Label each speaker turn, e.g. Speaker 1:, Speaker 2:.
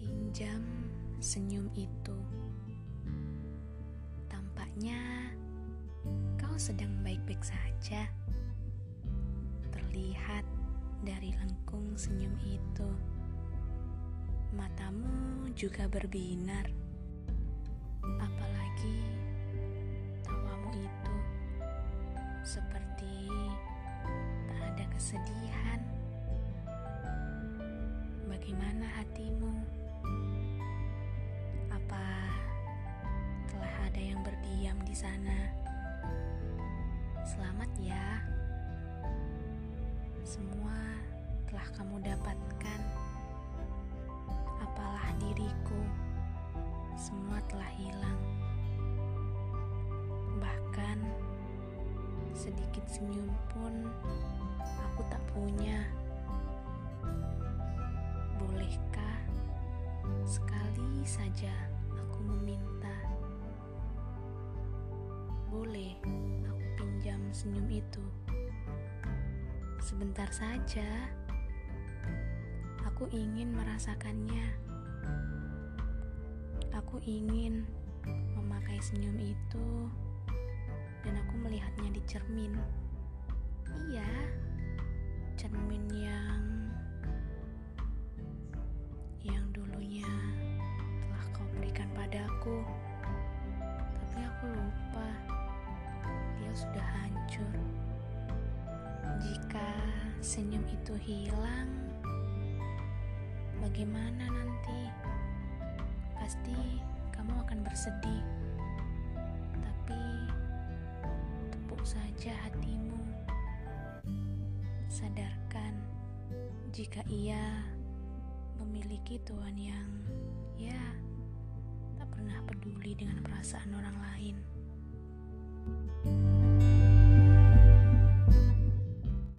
Speaker 1: Pinjam senyum itu. Tampaknya kau sedang baik-baik saja. Terlihat dari lengkung senyum itu. Matamu juga berbinar. Apalagi tawamu itu seperti tak ada kesedihan. Bagaimana hatimu? Apa telah ada yang berdiam di sana? Selamat ya. Semua telah kamu dapatkan. Apalah diriku, semua telah hilang. Bahkan sedikit senyum pun aku tak punya. Sekali saja aku meminta? Boleh aku pinjam senyum itu? Sebentar saja. Aku ingin merasakannya. Aku ingin memakai senyum itu dan aku melihatnya di cermin. Padaku. Tapi aku lupa dia sudah hancur. Jika senyum itu hilang, bagaimana nanti? Pasti kamu akan bersedih. Tapi tepuk saja hatimu. Sadarkan jika ia memiliki Tuhan yang ya peduli dengan perasaan orang lain.